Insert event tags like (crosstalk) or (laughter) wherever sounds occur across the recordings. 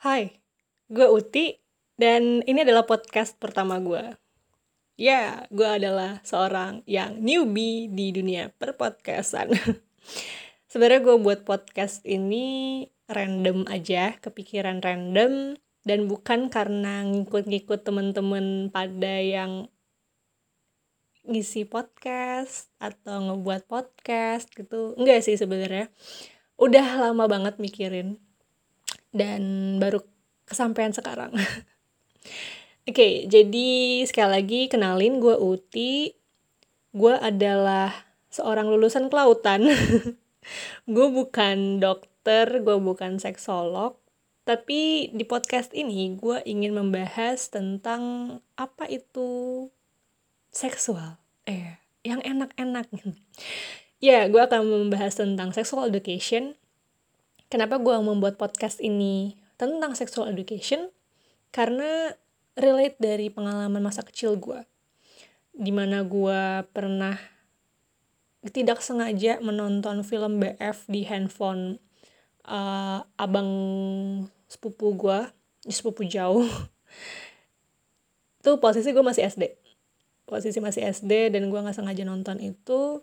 Hai, gue Uti, dan ini adalah podcast pertama gue. Ya, gue adalah seorang yang newbie di dunia perpodcastan. (laughs) Sebenarnya gue buat podcast ini random aja, kepikiran random, dan bukan karena ngikut-ngikut temen-temen pada yang ngisi podcast atau ngebuat podcast gitu. Enggak sih sebenarnya. Udah lama banget mikirin dan baru kesampaian sekarang. (laughs) Oke, okay, jadi sekali lagi kenalin gue Uti. Gue adalah seorang lulusan kelautan. (laughs) gue bukan dokter, gue bukan seksolog. Tapi di podcast ini gue ingin membahas tentang apa itu seksual. Eh, yang enak-enak. (laughs) ya, gue akan membahas tentang sexual education. Kenapa gue membuat podcast ini tentang sexual education? Karena relate dari pengalaman masa kecil gue di mana gue pernah tidak sengaja menonton film BF di handphone uh, abang sepupu gue sepupu jauh. (laughs) Tuh posisi gue masih SD posisi masih SD dan gue nggak sengaja nonton itu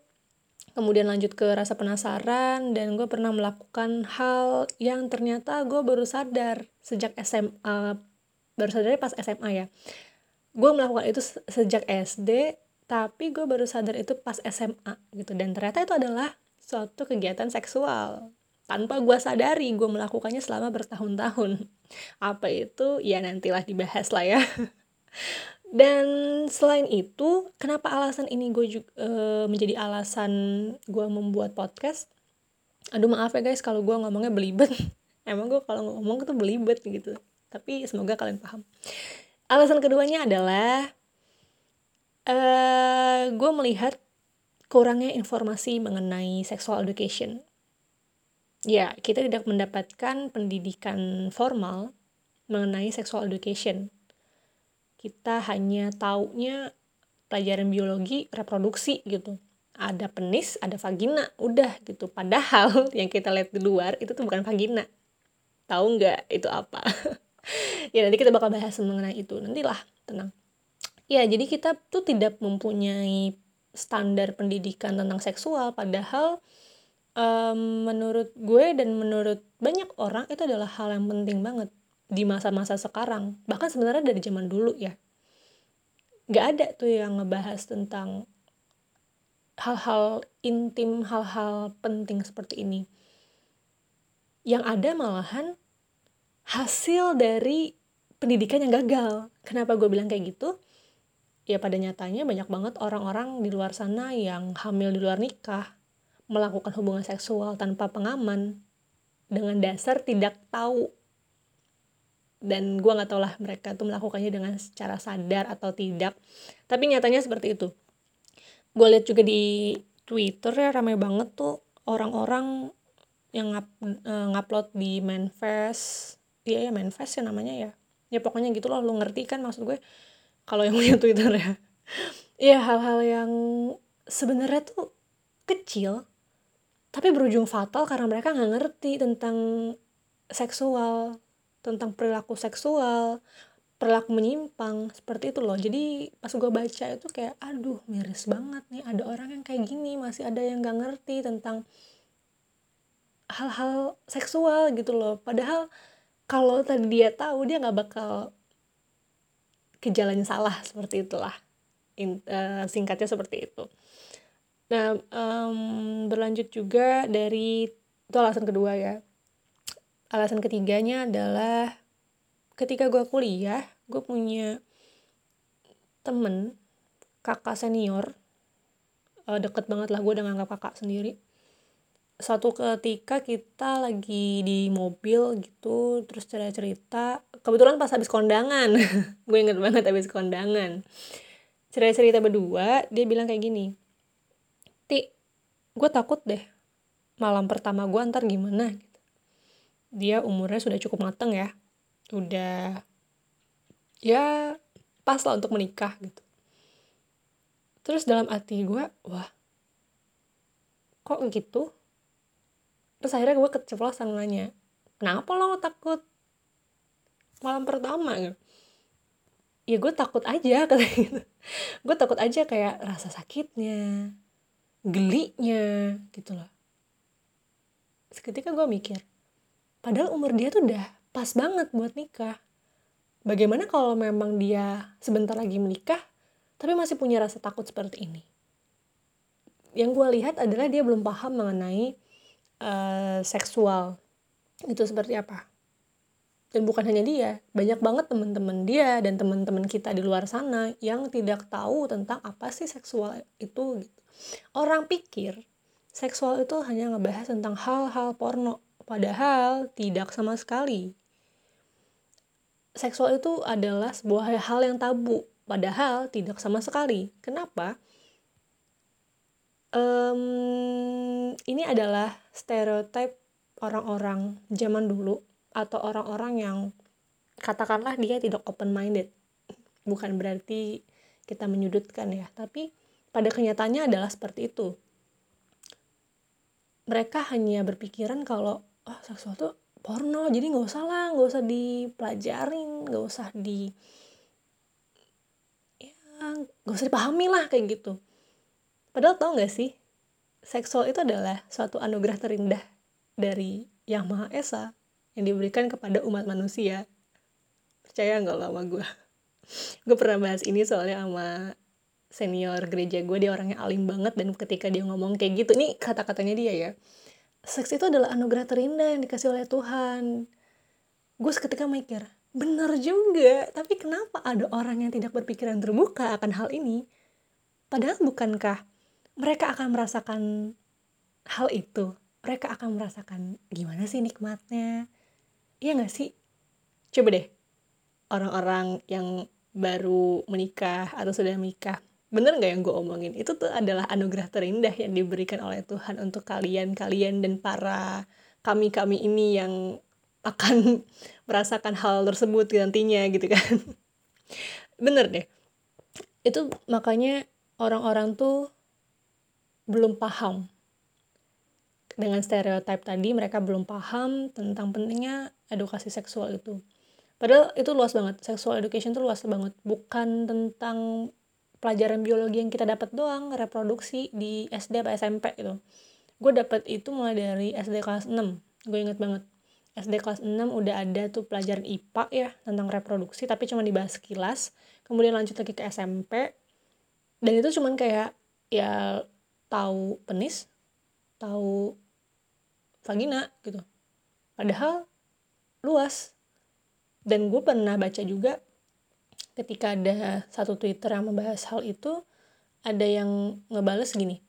kemudian lanjut ke rasa penasaran dan gue pernah melakukan hal yang ternyata gue baru sadar sejak SMA baru sadar pas SMA ya. Gue melakukan itu sejak SD tapi gue baru sadar itu pas SMA gitu. Dan ternyata itu adalah suatu kegiatan seksual. Tanpa gue sadari gue melakukannya selama bertahun-tahun. Apa itu? Ya nantilah dibahas lah ya (laughs) dan selain itu kenapa alasan ini gue juga e, menjadi alasan gue membuat podcast? Aduh maaf ya guys kalau gue ngomongnya belibet. (laughs) Emang gue kalau ngomong itu belibet gitu. Tapi semoga kalian paham. Alasan keduanya adalah uh, eh, gue melihat kurangnya informasi mengenai sexual education. Ya kita tidak mendapatkan pendidikan formal mengenai sexual education kita hanya taunya pelajaran biologi reproduksi gitu ada penis, ada vagina, udah gitu. Padahal (laughs) yang kita lihat di luar itu tuh bukan vagina. Tahu nggak itu apa? (laughs) ya nanti kita bakal bahas mengenai itu nantilah tenang ya jadi kita tuh tidak mempunyai standar pendidikan tentang seksual padahal um, menurut gue dan menurut banyak orang itu adalah hal yang penting banget di masa-masa sekarang bahkan sebenarnya dari zaman dulu ya nggak ada tuh yang ngebahas tentang hal-hal intim hal-hal penting seperti ini yang ada malahan hasil dari pendidikan yang gagal. Kenapa gue bilang kayak gitu? Ya pada nyatanya banyak banget orang-orang di luar sana yang hamil di luar nikah, melakukan hubungan seksual tanpa pengaman, dengan dasar tidak tahu. Dan gue gak tau lah mereka tuh melakukannya dengan secara sadar atau tidak. Tapi nyatanya seperti itu. Gue lihat juga di Twitter ya ramai banget tuh orang-orang yang ngap, uh, ngupload di manifest. Iya ya manifest ya namanya ya. Ya pokoknya gitu loh lu ngerti kan maksud gue? Kalau yang punya (laughs) twitter ya. Ya hal-hal yang sebenarnya tuh kecil tapi berujung fatal karena mereka nggak ngerti tentang seksual tentang perilaku seksual perilaku menyimpang seperti itu loh. Jadi pas gue baca itu kayak aduh miris banget nih ada orang yang kayak gini masih ada yang nggak ngerti tentang hal-hal seksual gitu loh. Padahal kalau tadi dia tahu dia nggak bakal ke jalan salah seperti itulah. In, uh, singkatnya seperti itu. Nah um, berlanjut juga dari itu alasan kedua ya alasan ketiganya adalah ketika gue kuliah gue punya temen kakak senior uh, deket banget lah gue udah nganggap kakak sendiri. Satu ketika kita lagi di mobil gitu terus cerita-cerita kebetulan pas habis kondangan. (laughs) Gue inget banget habis kondangan. Cerita-cerita berdua dia bilang kayak gini ti gue takut deh. Malam pertama gue ntar gimana dia umurnya sudah cukup mateng ya. Udah ya pas lah untuk menikah gitu. Terus dalam hati gue wah kok gitu? Terus akhirnya gue keceplosan nanya kenapa lo takut malam pertama? Gitu. Ya gue takut aja (laughs) kata gitu. Gue takut aja kayak rasa sakitnya gelinya gitu loh. Seketika gue mikir padahal umur dia tuh udah pas banget buat nikah. Bagaimana kalau memang dia sebentar lagi menikah tapi masih punya rasa takut seperti ini? Yang gue lihat adalah dia belum paham mengenai uh, seksual. Itu seperti apa? Dan bukan hanya dia banyak banget teman-teman dia dan teman-teman kita di luar sana yang tidak tahu tentang apa sih seksual itu gitu. Orang pikir seksual itu hanya ngebahas tentang hal-hal porno padahal tidak sama sekali. Seksual itu adalah sebuah hal yang tabu. Padahal tidak sama sekali. Kenapa? Um, ini adalah stereotip orang-orang zaman dulu atau orang-orang yang katakanlah dia tidak open minded bukan berarti kita menyudutkan ya tapi pada kenyataannya adalah seperti itu. Mereka hanya berpikiran kalau oh seksual itu porno jadi nggak usah lah nggak usah dipelajarin nggak usah di ya nggak usah dipahami lah kayak gitu Padahal tau gak sih, seksual itu adalah suatu anugerah terindah dari Yang Maha Esa yang diberikan kepada umat manusia. Percaya gak lo sama gue? (laughs) gue pernah bahas ini soalnya sama senior gereja gue, dia orangnya alim banget dan ketika dia ngomong kayak gitu, ini kata-katanya dia ya, seks itu adalah anugerah terindah yang dikasih oleh Tuhan. Gue seketika mikir, bener juga, tapi kenapa ada orang yang tidak berpikiran terbuka akan hal ini? Padahal bukankah mereka akan merasakan hal itu mereka akan merasakan gimana sih nikmatnya iya gak sih coba deh orang-orang yang baru menikah atau sudah menikah bener gak yang gue omongin? Itu tuh adalah anugerah terindah yang diberikan oleh Tuhan untuk kalian-kalian dan para kami-kami ini yang akan (laughs) merasakan hal tersebut nantinya gitu kan. (laughs) Bener deh. Itu makanya orang-orang tuh belum paham. Dengan stereotip tadi mereka belum paham tentang pentingnya edukasi seksual itu. Padahal itu luas banget. Sexual education itu luas banget. Bukan tentang pelajaran biologi yang kita dapat doang reproduksi di SD atau SMP itu gue dapat itu mulai dari SD kelas 6 gue inget banget. SD kelas 6 udah ada tuh pelajaran IPA ya tentang reproduksi tapi cuma dibahas sekilas. Kemudian lanjut lagi ke SMP dan itu cuman kayak ya tahu penis tahu vagina gitu. Padahal luas. Dan gue pernah baca juga ketika ada satu twitter yang membahas hal itu ada yang ngebales gini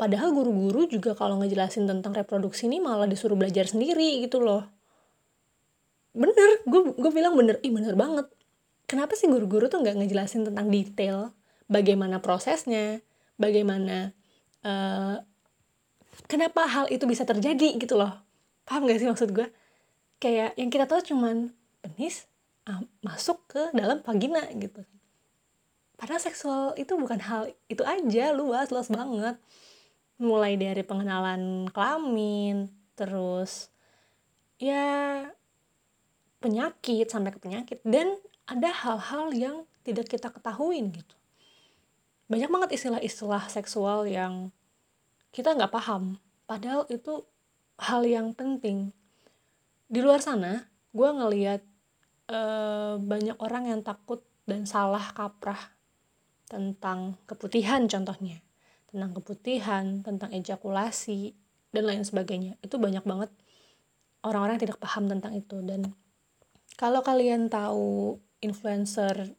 padahal guru-guru juga kalau ngejelasin tentang reproduksi ini malah disuruh belajar sendiri gitu loh bener gue bilang bener ih bener banget kenapa sih guru-guru tuh nggak ngejelasin tentang detail bagaimana prosesnya, bagaimana uh, kenapa hal itu bisa terjadi gitu loh. Paham gak sih maksud gue? Kayak yang kita tahu cuman penis masuk ke dalam vagina gitu. Padahal seksual itu bukan hal itu aja, luas, luas banget. Mulai dari pengenalan kelamin, terus ya penyakit sampai ke penyakit dan ada hal-hal yang tidak kita ketahui gitu banyak banget istilah-istilah seksual yang kita nggak paham padahal itu hal yang penting di luar sana gue ngeliat uh, banyak orang yang takut dan salah kaprah tentang keputihan contohnya. Tentang keputihan tentang ejakulasi dan lain sebagainya. Itu banyak banget orang-orang yang tidak paham tentang itu. Dan kalau kalian tahu influencer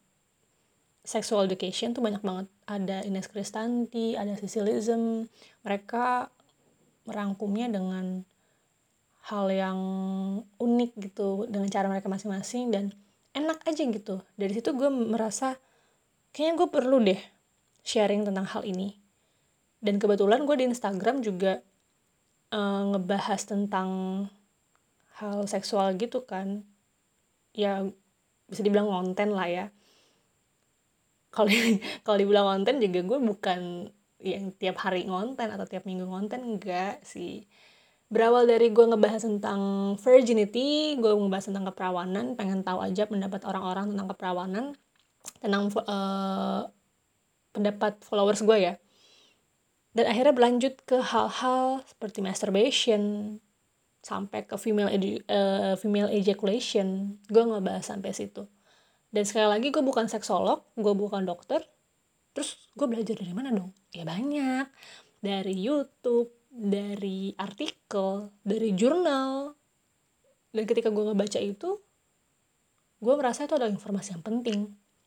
sexual education tuh banyak banget. Ada Ines Kristanti ada Sicilism mereka merangkumnya dengan hal yang unik gitu dengan cara mereka masing-masing dan enak aja gitu. Dari situ gue merasa kayaknya gue perlu deh sharing tentang hal ini. Dan kebetulan gue di Instagram juga uh, ngebahas tentang hal seksual gitu kan. Ya bisa dibilang konten lah ya. Kalau (laughs) kalau dibilang konten juga gue bukan yang tiap hari ngonten atau tiap minggu ngonten enggak sih berawal dari gue ngebahas tentang virginity gue ngebahas tentang keperawanan pengen tahu aja pendapat orang-orang tentang keperawanan tentang uh, pendapat followers gue ya. Dan akhirnya berlanjut ke hal-hal seperti masturbation sampai ke female edu, uh, female ejaculation. Gue ngebahas sampai situ. Dan sekali lagi gue bukan seksolog gue bukan dokter. Terus gue belajar dari mana dong? Ya banyak. Dari YouTube dari artikel, dari jurnal. Dan ketika gue ngebaca itu, gue merasa itu adalah informasi yang penting.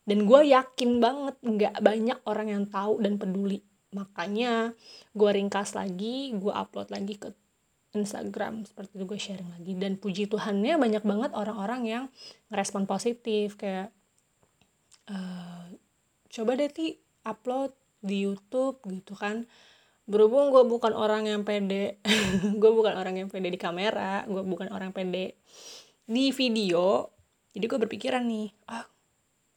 Dan gue yakin banget nggak banyak orang yang tahu dan peduli. Makanya gue ringkas lagi, gue upload lagi ke Instagram seperti itu gue sharing lagi dan puji Tuhannya banyak banget orang-orang yang ngerespon positif kayak uh, coba deh ti upload di YouTube gitu kan berhubung gue bukan orang yang pede (laughs) gue bukan orang yang pede di kamera gue bukan orang pede di video jadi gue berpikiran nih ah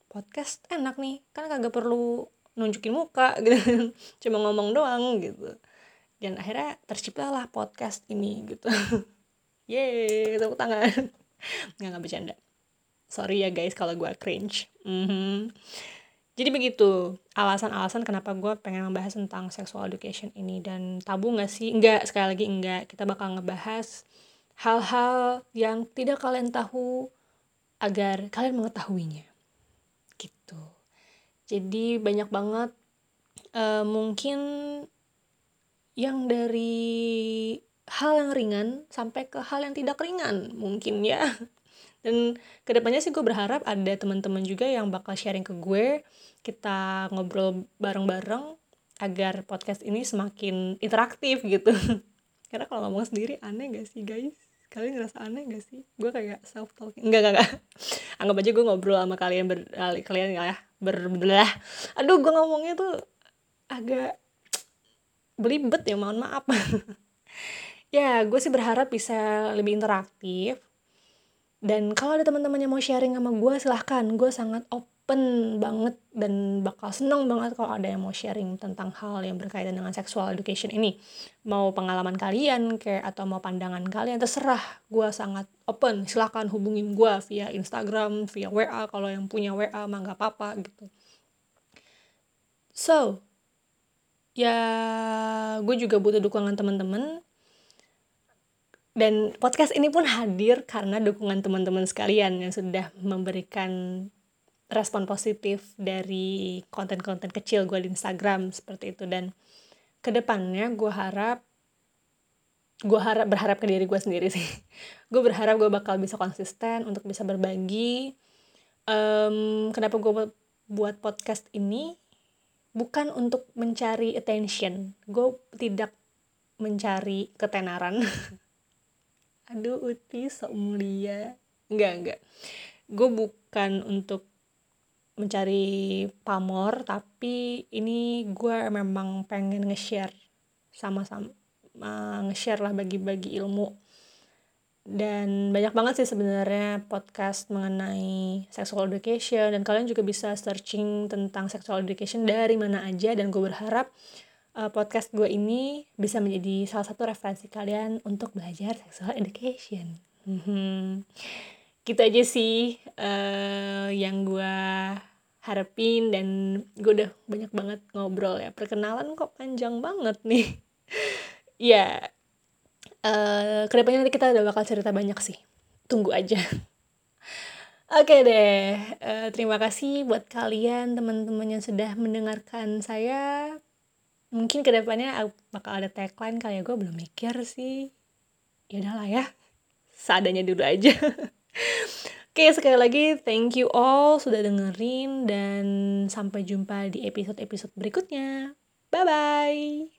podcast enak nih kan kagak perlu nunjukin muka (laughs) gitu cuma ngomong doang gitu. Dan akhirnya terciptalah podcast ini gitu. (laughs) Yeay tepuk tangan. Nggak nggak bercanda. Sorry ya guys kalau gue cringe. Mm -hmm. Jadi begitu alasan-alasan kenapa gue pengen membahas tentang sexual education ini dan tabu gak sih? Enggak, sekali lagi enggak. Kita bakal ngebahas hal-hal yang tidak kalian tahu agar kalian mengetahuinya. Gitu. Jadi banyak banget uh, mungkin yang dari hal yang ringan sampai ke hal yang tidak ringan mungkin ya dan ke depannya sih gue berharap ada teman-teman juga yang bakal sharing ke gue kita ngobrol bareng-bareng agar podcast ini semakin interaktif gitu. (laughs) Karena kalau ngomong sendiri aneh gak sih guys? Kalian ngerasa aneh gak sih? Gue kayak self talking enggak enggak enggak (laughs) anggap aja gue ngobrol sama kalian ber kalian ya berbelah. Aduh gue ngomongnya tuh agak belibet ya mohon maaf. (laughs) Ya gue sih berharap bisa lebih interaktif dan kalau ada teman-teman yang mau sharing sama gue silahkan. Gue sangat open banget dan bakal seneng banget kalau ada yang mau sharing tentang hal yang berkaitan dengan sexual education ini. Mau pengalaman kalian kayak atau mau pandangan kalian terserah. Gue sangat open. Silahkan hubungin gue via Instagram via WA kalau yang punya WA mah nggak apa-apa gitu. So ya gue juga butuh dukungan teman-teman dan podcast ini pun hadir karena dukungan teman-teman sekalian yang sudah memberikan respon positif dari konten-konten kecil gue di Instagram seperti itu. Dan ke depannya gue harap gue harap berharap ke diri gue sendiri sih. (laughs) Gue berharap gue bakal bisa konsisten untuk bisa berbagi. Um, kenapa gue buat podcast ini? Bukan untuk mencari attention. Gue tidak mencari ketenaran (laughs) aduh Uti sok mulia. Enggak enggak. Gue bukan untuk mencari pamor tapi ini gue memang pengen nge-share sama-sama uh, nge-share lah bagi-bagi ilmu. Dan banyak banget sih sebenarnya podcast mengenai sexual education dan kalian juga bisa searching tentang sexual education dari mana aja dan gue berharap podcast gue ini bisa menjadi salah satu referensi kalian untuk belajar sexual education. Hmm. Gitu aja sih uh, yang gue harapin dan gue udah banyak banget ngobrol ya. Perkenalan kok panjang banget nih. (laughs) ya, uh, ke depannya nanti kita udah bakal cerita banyak sih. Tunggu aja. (laughs) Oke okay deh, uh, terima kasih buat kalian teman-teman yang sudah mendengarkan saya mungkin ke depannya bakal ada tagline kali ya gue belum mikir sih. Ya udahlah ya seadanya dulu aja. (laughs) Oke sekali lagi thank you all sudah dengerin dan sampai jumpa di episode-episode berikutnya. Bye bye